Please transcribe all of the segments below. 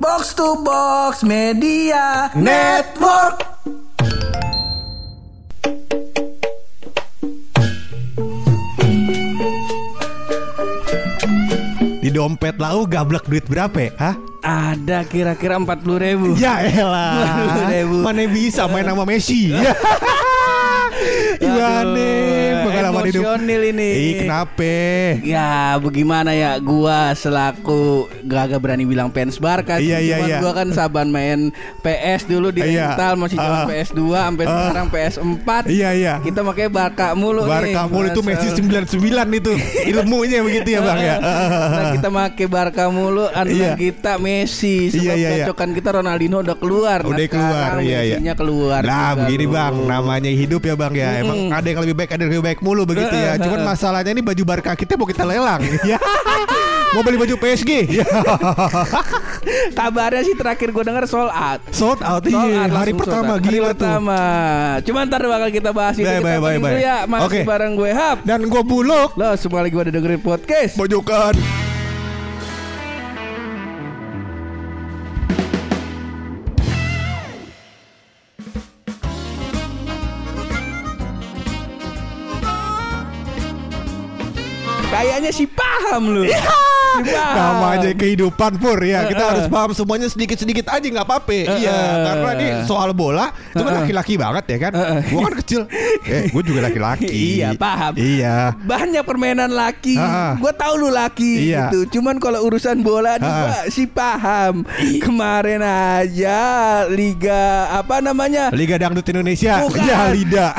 Box to Box Media Network. Di dompet lau gablak duit berapa ya? Hah? Ada kira-kira 40 ribu Ya elah 40.000. Mana bisa main sama Messi Gimana pengalaman hidup Emosional ini. Ih kenapa? Ya bagaimana ya? Gua selaku Gak berani bilang fans Barca. Iya, iya, iya. gua kan saban main PS dulu di Iya. rental Masih zaman Ah. PS2 Sampai Ah. sekarang PS4 Iya iya. Kita makanya Barca mulu nih. Barca mulu itu Messi Masa- 99 itu. Ilmunya begitu ya bang ya? Nah, kita make Barca mulu Iya. Andalan kita Messi. Sebab Iya, iya, iya. gacokan kita Ronaldinho udah keluar. Udah keluar, sekarang iya, iya. Messinya keluar Nah begini bang Namanya hidup ya bang ya. Emang ada yang lebih baik Ada yang lebih baik mulu begitu ya. Cuman masalahnya ini baju Barca kita mau kita lelang. Ya. Mau beli baju PSG Ya. Kabarnya sih terakhir gue denger sold out. Sold out Sold iya. out, Hari pertama out. Hari gila tuh. pertama. Cuman ntar bakal kita bahas itu baik, opening dulu baik. ya. Masih Oke. bareng gue Hap. Dan gue buluk Lo semua lagi pada dengerin podcast. Pojokan Kayaknya sih paham lu Paham. Iya. Namanya kehidupan pur ya Kita Eh, eh. harus paham semuanya sedikit-sedikit aja nggak apa-apa Iya eh. Karena ini soal bola Itu kan laki-laki banget ya kan. Gue kan kecil Eh gue juga laki-laki Iya, paham. Iya Banyak permainan laki Ah. Gue tahu lu laki Iya. gitu Cuman kalau urusan bola nih Ah. gua sih paham Kemarin aja Liga Apa namanya Liga Dangdut Indonesia Bukan. Ya Lida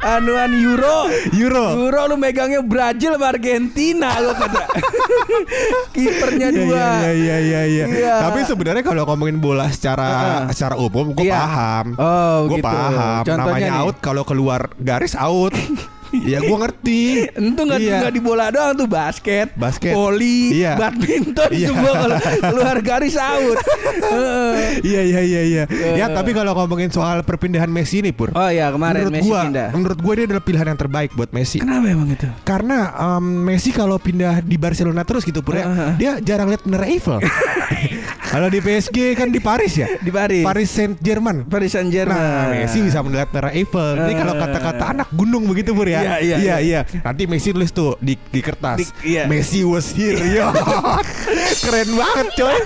Anuan Euro Euro Euro lu megangnya Brazil sama Argentina lu kata. Kipernya Iya, dua. Iya iya iya iya. Iya. Tapi sebenarnya kalau ngomongin bola secara Heeh. secara umum gue Iya. paham. Oh, gue gitu. paham. Contohnya Namanya nih. out kalau keluar garis out. Iya gue ngerti. Entu nggak Iya. nggak di bola doang tuh basket, Basket. voli, Iya. badminton Iya. semua kalau keluar garis out. Iya iya iya iya. Eh. Ya tapi kalau ngomongin soal perpindahan Messi ini pur. oh ya kemarin menurut Messi gua, pindah. menurut gue ini adalah pilihan yang terbaik buat Messi. Kenapa emang itu? Karena em, Messi kalau pindah di Barcelona terus gitu pur ya, Heeh. dia jarang lihat Menara Eiffel. kalau di PSG kan di Paris ya. Di Paris. Paris Saint Germain. Paris Saint Germain. Nah, Messi bisa melihat Menara Eiffel. Ini kalau Eh. kata-kata anak gunung begitu pur ya. Iya, iya, iya, iya. Nanti Messi tulis tuh di, di kertas. Di- iya. Messi was here. Yo. Keren banget coy.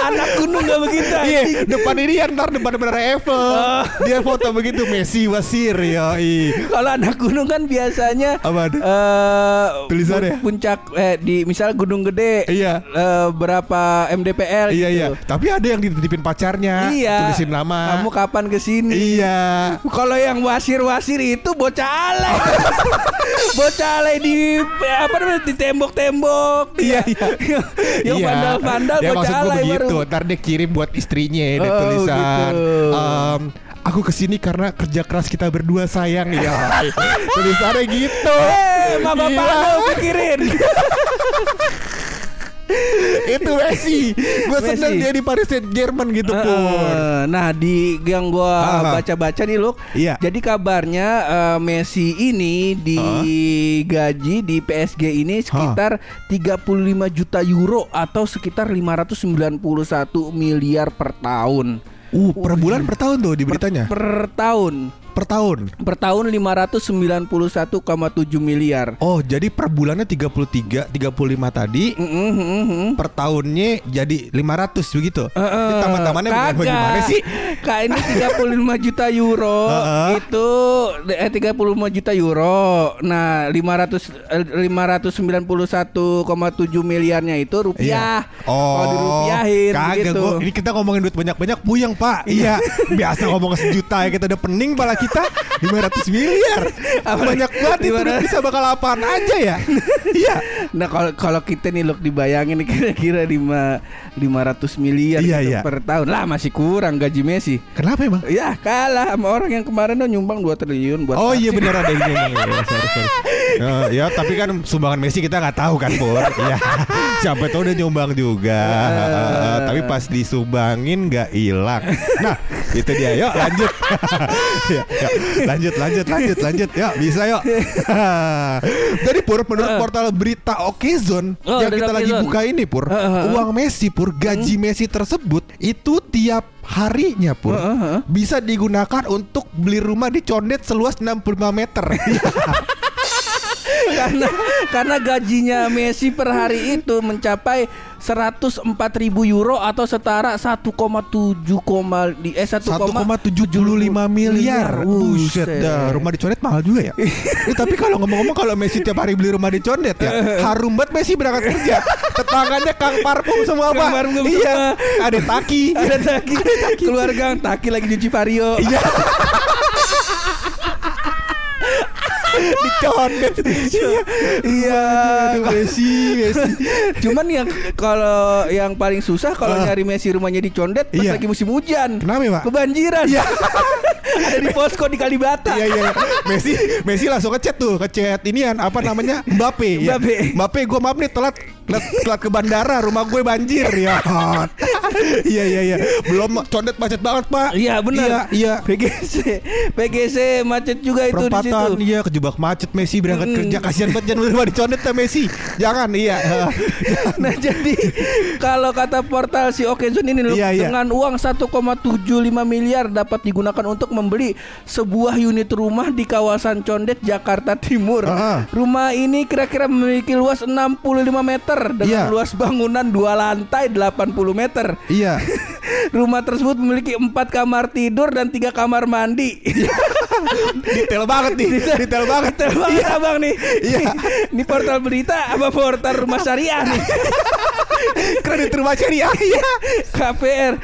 Anak gunung nggak begitu. Iya, depan ini ya ntar depan Menara Eiffel. Oh. Dia foto begitu Messi was here. Yo. Kalau anak gunung kan biasanya Apa tuh? eh, Tulisannya? pun- puncak eh di misal gunung gede Iya. eh, berapa MDPL Iya gitu. iya. Tapi ada yang dititipin pacarnya. Iya. Tulisin nama. Kamu kapan ke sini? Iya. Kalau yang wasir-wasir itu bocah alay. bocah alay di apa namanya di tembok-tembok. Iya iya. yang Iya. vandal-vandal ya, bocah maksud gue begitu. baru. Ntar dia kirim buat istrinya Oh, tulisan. gitu. em, aku ke sini karena kerja keras kita berdua sayang ya. Tulisannya gitu. Eh, mama Gila. bapak lu pikirin. Itu Messi. Gue seneng dia di Paris Saint Germain gitu pun. Nah di yang gua Ah. baca-baca nih loh. Iya. Jadi kabarnya eh, Messi ini digaji di PSG ini sekitar 35 juta euro atau sekitar 591 miliar per tahun. Uh, per bulan per tahun tuh di beritanya. Per tahun. Per tahun. Per tahun 591,7 miliar. Oh, jadi per bulannya 33, 35 tadi. Mm, mm, mm, mm. Per tahunnya jadi 500 begitu. Eh, eh, Taman-tamannya bukan kagak. bagaimana sih? Kak ini 35 juta euro Heeh. itu eh 35 juta euro. Nah, 500 eh, 591,7 miliarnya itu rupiah. Kalau dirupiahin Iya. Oh, kagak gitu. gua, ini kita ngomongin duit banyak-banyak puyeng pak Iya Biasa ngomong sejuta ya kita udah pening pala kita 500 miliar? Banyak banget itu bisa bakal apaan aja ya Iya Nah, kalau kalau kita nih look dibayangin nih kira-kira 5 500 miliar Iya, gitu iya. per tahun. Lah masih kurang gaji Messi. Kenapa emang? Ya kalah sama orang yang kemarin tuh nyumbang 2 triliun buat Oh iya bener ada ini ya, sorry, sorry. Eh, ya tapi kan sumbangan Messi kita nggak tahu kan Pur Iya Siapa tahu udah nyumbang juga Eh. Tapi pas disumbangin nggak hilang Nah Itu dia. Yuk lanjut. Ya, ya. Lanjut, lanjut, lanjut, lanjut. Yuk bisa yuk. Jadi Pur, menurut Uh. portal berita Okezone Oh, yang kita lagi buka ini Pur, Uh, uh, uh. uang Messi Pur, gaji Messi tersebut itu tiap harinya Pur bisa digunakan untuk beli rumah di Condet seluas 65 meter. karena karena gajinya Messi per hari itu mencapai 104 ribu euro atau setara 1,7 koma di eh 1,75 1,75 miliar. Buset dah, rumah di Condet mahal juga ya. Eh, tapi kalau ngomong-ngomong kalau Messi tiap hari beli rumah di Condet ya, harum banget Messi berangkat kerja. Tetangganya Kang Parfum semua Kang Pak. Parfum iya. Ada Taki. ada taki keluarga taki lagi nyuci vario Iya. di iya Aduh, Messi, Messi. cuman yang kalau yang paling susah kalau Ah. nyari Messi rumahnya di Condet pas Iya. lagi musim hujan Kenapa ya, Pak? kebanjiran Iya. ada di posko di Kalibata Iya iya Messi Messi langsung ngechat tuh Ngechat inian Apa namanya Mbappe ya. Mbappe. Mbappe gue maaf nih telat telat, telat ke bandara Rumah gue banjir ya Iya iya iya Belum condet macet banget pak Iya benar. Iya iya PGC, PGC macet juga itu di situ. Iya kejebak macet Messi berangkat Mm-mm. kerja kasihan banget jangan rumah dicondet ya Messi jangan iya Nah jadi kalau kata portal si Okezone ini loh, Iya, iya. dengan uang 1,75 miliar dapat digunakan untuk membeli sebuah unit rumah di kawasan Condet Jakarta Timur. Ah. Rumah ini kira-kira memiliki luas 65 meter dengan Iya. luas bangunan dua lantai 80 meter. iya Rumah tersebut memiliki empat kamar tidur dan tiga kamar mandi. detail banget nih detail banget Detail banget abang nih. Iya. Ini portal berita apa portal rumah syariah nih? kredit rumah syariah iya KPR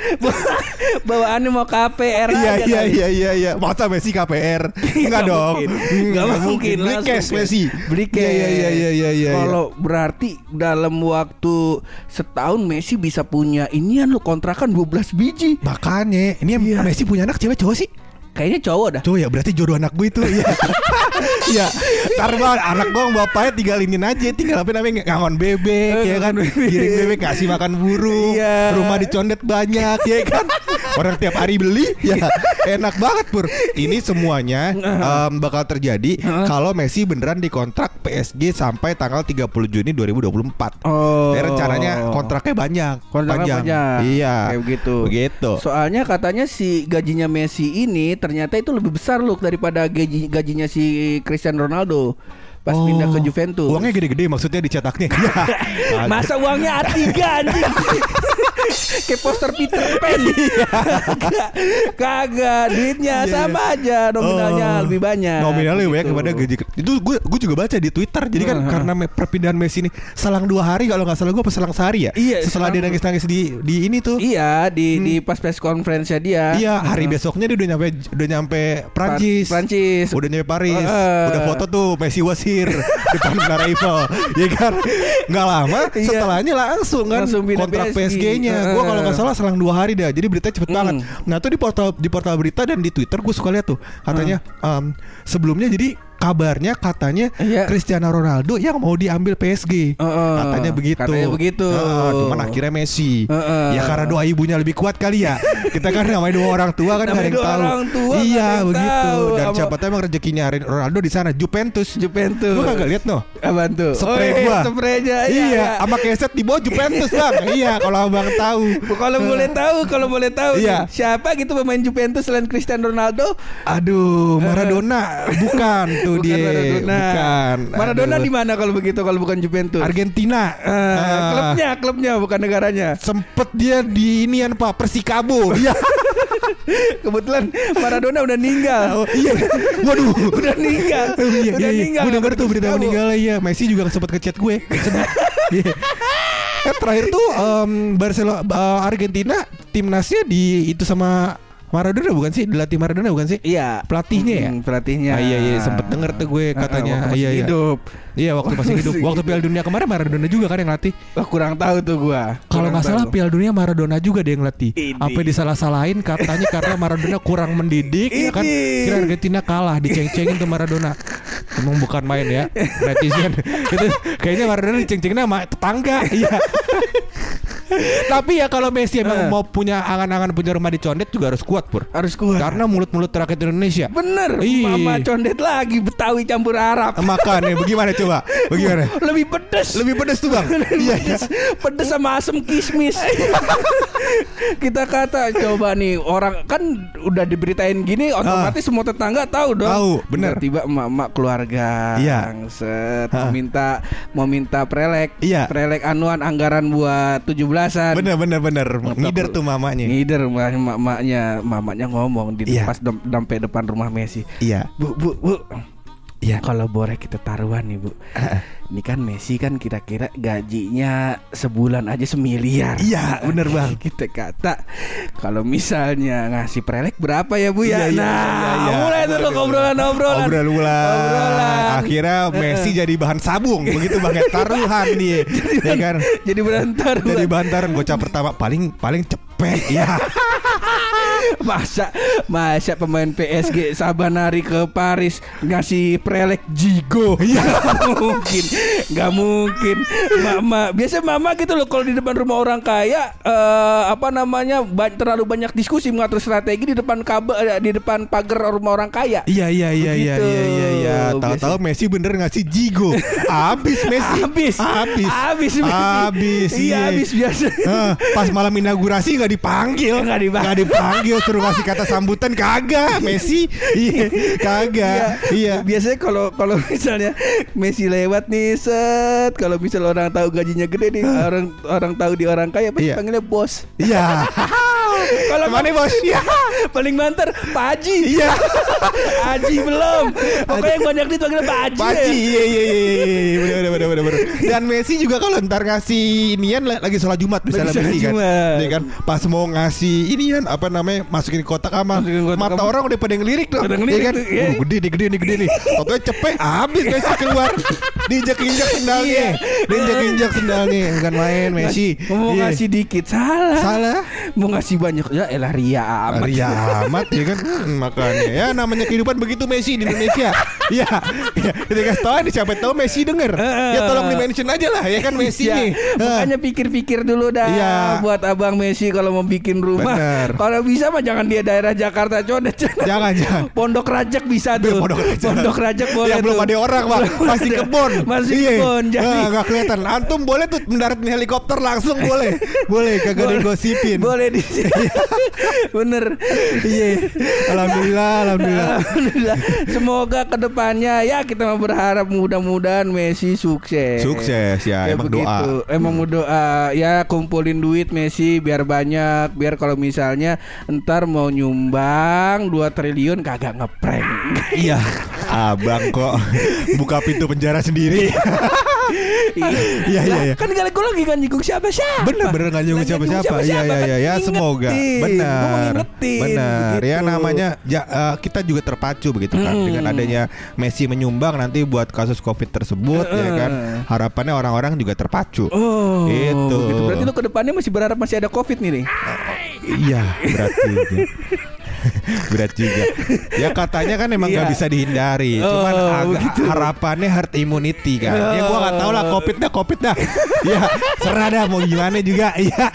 bawaannya mau KPR Iya iya iya iya iya. Masa Messi KPR? Enggak dong. mungkin. Hmm, mungkin Beli cash. Messi. beli cash Iya iya iya iya iya. kalau berarti dalam waktu setahun Messi bisa punya inian lo kontrakan 12 biji Makanya ini Iya. Messi punya anak cewek cowok sih? kayaknya cowok dah Cowok ya berarti jodoh anak gue itu Iya Iya Ntar bang anak gue bapaknya tinggalinin aja Tinggal apa namanya ngangon bebek ya kan Giring bebek kasih makan burung Iya. Rumah dicondet banyak ya kan Orang tiap hari beli ya enak banget pur. Ini semuanya em, bakal terjadi kalau Messi beneran dikontrak PSG sampai tanggal 30 Juni 2024. Oh. Jadi rencananya kontraknya banyak, Kontraknya panjang. banyak. Iya. Kayak begitu. Begitu. Soalnya katanya si gajinya Messi ini ternyata itu lebih besar loh daripada gaji gajinya si Cristiano Ronaldo pas Oh. pindah ke Juventus. Uangnya gede-gede maksudnya dicetaknya. Iya. Masa uangnya A3 anjing Kayak poster Peter Pan Kagak Kagak Duitnya Iya, sama aja Nominalnya Oh. lebih banyak Nominalnya lebih banyak Gitu. kepada gaji. Itu gue gue juga baca di Twitter. Jadi kan Uh-huh. karena me- perpindahan Messi ini selang dua hari kalau nggak salah gue apa selang sehari ya. Iya, Setelah dia nangis-nangis di di ini tuh. Iya di di pas press conference dia Iya, hari Uh-huh. besoknya dia udah nyampe udah nyampe Prancis. Prancis Udah nyampe Paris. Uh. Udah foto tuh Messi wasir depan Menara Eiffel. Ya kan? Nggak lama Iya. setelahnya langsung kan Langsung kontrak PSG. PSG-nya. Gue kalau nggak salah selang dua hari dah. Jadi beritanya cepet Hmm. banget. Nah, tuh di portal di portal berita dan di Twitter gue suka lihat tuh katanya em, sebelumnya jadi kabarnya katanya Iya. Cristiano Ronaldo yang mau diambil PSG. Uh-uh. Katanya begitu. Katanya begitu. Heeh, cuman akhirnya Messi. Uh-uh. Ya karena doa ibunya lebih kuat kali ya. Kita kan namanya dua orang tua kan Namanya dua tahu. orang tua, iya begitu. tahu. Dan Apa- siapa tahu emang rezekinya Ronaldo di sana Juventus. Juventus Lu kagak lihat no? Apaan tuh? Spray oh, iya, gua. Spraynya Iya, sama keset di bawah Juventus bang. iya, kalau abang tahu. Kalau boleh tahu, kalau boleh tahu Iya. siapa gitu pemain Juventus selain Cristiano Ronaldo? Aduh, Maradona bukan tuh Bukan dia. Maradona. Bukan. Maradona di mana kalau begitu kalau bukan Juventus? Argentina. Eh, Ah. klubnya, klubnya bukan negaranya. Sempet dia di inian Pak Persikabo. Iya. Kebetulan Maradona udah meninggal. Oh, iya. Waduh. udah meninggal. Oh, iya, udah iya, iya. meninggal. Gue denger tuh berita meninggal iya. Messi juga sempat ngechat gue. Iya. Eh, terakhir tuh em, Barcelona eh, Argentina timnasnya di itu sama Maradona bukan sih? Dilatih Maradona bukan sih? Iya. Pelatihnya ya? Mm, pelatihnya. Ah, iya iya sempet denger tuh gue Ah, katanya. waktu iya iya. hidup. Iya waktu masih hidup. Waktu Piala Dunia kemarin Maradona juga kan yang latih. Wah, kurang tahu tuh gua. Kalau nggak salah. Piala Dunia Maradona juga dia yang latih. Apa disalah-salahin katanya karena Maradona kurang mendidik ya kan. Kira Argentina kalah diceng-cengin tuh Maradona. Emang bukan main ya netizen. Itu kayaknya Maradona diceng-cengin sama tetangga. Iya. Tapi ya kalau Messi emang Eh. mau punya angan-angan punya rumah di Condet juga harus kuat pur. Harus kuat. Karena mulut-mulut rakyat Indonesia. Bener, mama condet lagi Betawi campur Arab. Makan ya bagaimana coba? Bagaimana? Lebih pedes. Lebih pedas tuh bang. Iya iya. pedes, pedes sama asam kismis. Kita kata coba nih orang kan udah diberitain gini otomatis semua tetangga tahu dong. Ah. Tahu, bener. Tiba emak-emak keluarga Iya. set mau minta mau minta prelek. Iya. Prelek anuan anggaran buat 17-an. Bener bener bener. Ngider tuh mamanya. Ngider mamanya, mamanya ngomong di Iya. pas sampai depan rumah Messi. Iya. Bu, bu, bu. Iya. Kalau boleh kita taruhan nih bu. Ini kan Messi kan kira-kira gajinya sebulan aja semiliar. Iya, bener, Bang. Kita kata kalau misalnya ngasih prelek berapa ya bu Iya, ya? iya, nah, iya, iya. mulai tuh Bener. obrolan-obrolan. Obrolan. Obrolan. Akhirnya Messi jadi bahan sabung begitu bang ya taruhan dia. ya kan? Jadi berantar. Jadi bahan taruhan bocah pertama paling paling cepet ya. Masa masa pemain PSG Sabanari ke Paris ngasih prelek Jigo Iya. Gak mungkin Gak mungkin Mama Biasa mama gitu loh Kalau di depan rumah orang kaya eh, Apa namanya ba- Terlalu banyak diskusi Mengatur strategi Di depan kabel eh, Di depan pagar rumah orang kaya Iya iya iya iya iya iya iya. Tahu-tahu Messi bener ngasih jigo. Abis Messi. Habis Abis. Habis Messi. Abis. Iya habis biasa Hah, pas malam inaugurasi nggak dipanggil, Nggak dipanggil. Dipanggil, suruh kasih kata sambutan kagak, Messi, iya, kagak, iya. Biasanya kalau kalau misalnya Messi lewat nih set kalau misal orang tahu gajinya gede nih orang orang tahu di orang kaya pasti Iya. panggilnya bos. Iya. Kalau Ke mana bos? Iya. paling banter Pak Haji. Iya. Haji belum. Pokoknya yang banyak duit panggilnya Pak Haji. Paji, ya. iya iya iya iya, iya, bener bener bener bener. bener. Dan Messi juga kalau ntar ngasih inian la- lagi sholat Jumat misalnya Lagi Messi kan, kan pas mau ngasih inian apa namanya masukin kotak ama Masukin kotak mata orang udah pada ngelirik tuh, Pada Iya ngelirik kan, iya. gede nih gede nih gede nih, pokoknya cepet habis Messi keluar, diinjak injak sendalnya, Iya. diinjak injak sendalnya, bukan main Messi, Mau Iya. ngasih dikit salah. salah. Mau ngasih banyak ya elah ria amat. Ria amat ya kan Hmm, makanya ya namanya kehidupan begitu Messi di Indonesia. Iya, ya, ketika tahu nih siapa tahu Messi denger. Ya tolong di mention aja lah ya kan Messi Ya, nih. Makanya pikir-pikir dulu dah Iya. buat abang Messi kalau mau bikin rumah. Kalau bisa mah jangan dia daerah Jakarta codet. Jangan jangan. Pondok Rajak bisa tuh. Pondok Rajak. Pondok Rajak boleh Ya belum ada orang pak Masih kebon Masih Iya. kebon. Jadi Ah, nggak kelihatan Antum boleh tuh mendaratin helikopter langsung boleh Boleh kagak ada yang gosipin Boleh di Bener. Iya Alhamdulillah Alhamdulillah Alhamdulillah. Semoga ke depannya ya kita mau berharap mudah-mudahan Messi sukses. Sukses ya, emang doa. Emang mau doa ya kumpulin duit Messi biar banyak biar kalau misalnya ntar mau nyumbang 2 triliun kagak ngeprank. Iya Abang kok Buka pintu penjara sendiri Iya, iya, iya. Kan gak gue lagi kan nyinggung siapa siapa. Bener bener nggak nyunggu siapa-siapa. Iya iya iya. ya semoga. Benar Benar Ya namanya ja, eh, Kita juga terpacu begitu kan. Dengan adanya Messi menyumbang Nanti buat kasus covid tersebut ya kan. Harapannya orang-orang juga terpacu. Oh, Itu. begitu. Berarti lu ke depannya masih berharap masih ada Covid nih nih. Iya juga Berat juga Ya katanya kan emang nggak Iya. bisa dihindari Cuman Oh, begitu. harapannya herd immunity kan Ya gua nggak tahu lah covid dah covid dah Ya serah dah mau gimana juga Iya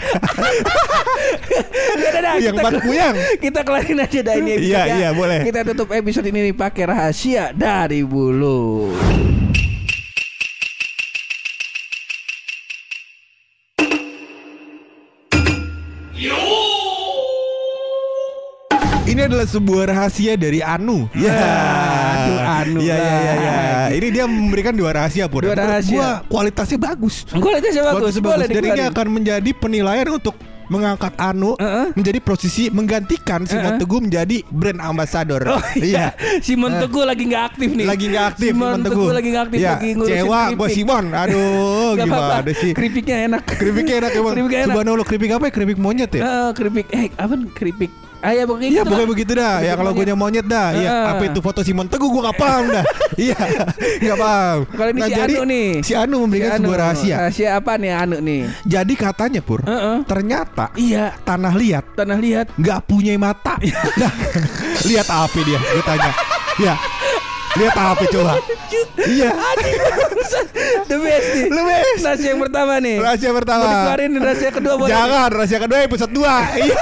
Udah, dah, Yang kita- bat puyang. Kita kelarin aja dah ini Iya, ya. iya, boleh. Kita tutup episode ini nih pakai rahasia dari bulu. Ini adalah sebuah rahasia dari Anu. Ya, aduh, Anu Iya, iya, iya, iya. lagi. Ini dia memberikan dua rahasia, Pur. Dua rahasia. Gua kualitasnya bagus. Gue lihatnya sih bagus, Dan ini akan menjadi penilaian untuk mengangkat Anu Heeh. menjadi posisi menggantikan Simon Heeh. Teguh menjadi brand ambassador. Oh iya, Simon Eh. Teguh lagi nggak aktif nih. Lagi nggak aktif Simon Simon Teguh lagi nggak aktif Ya, lagi ngurusin Cewa Simon. Aduh, Nggak apa-apa, gimana sih? Keripiknya enak. Keripiknya enak emang. Keripiknya enak. Subhanallah, keripik apa ya? Keripik monyet ya? Eh, keripik eh apa keripik? Ah ya pokoknya Iya gitu pokoknya begitu dah Ya kalau gue monyet dah Iya apa itu foto Simon Teguh gue gak paham dah Iya Gak paham Kalau ini si Anu nih. Si Anu memberikan Si Anu. sebuah rahasia Rahasia apa nih Anu nih? Jadi katanya Pur Heeh. Ternyata Iya, Tanah liat tanah liat. Gak punya mata Nah, Lihat apa dia Gue tanya Ya Lihat apa coba? Iya. The best nih. The best. Rahasia yang pertama nih. Rahasia pertama. Mau dikeluarin rahasia kedua boleh. Jangan, rahasia kedua episode 2 Iya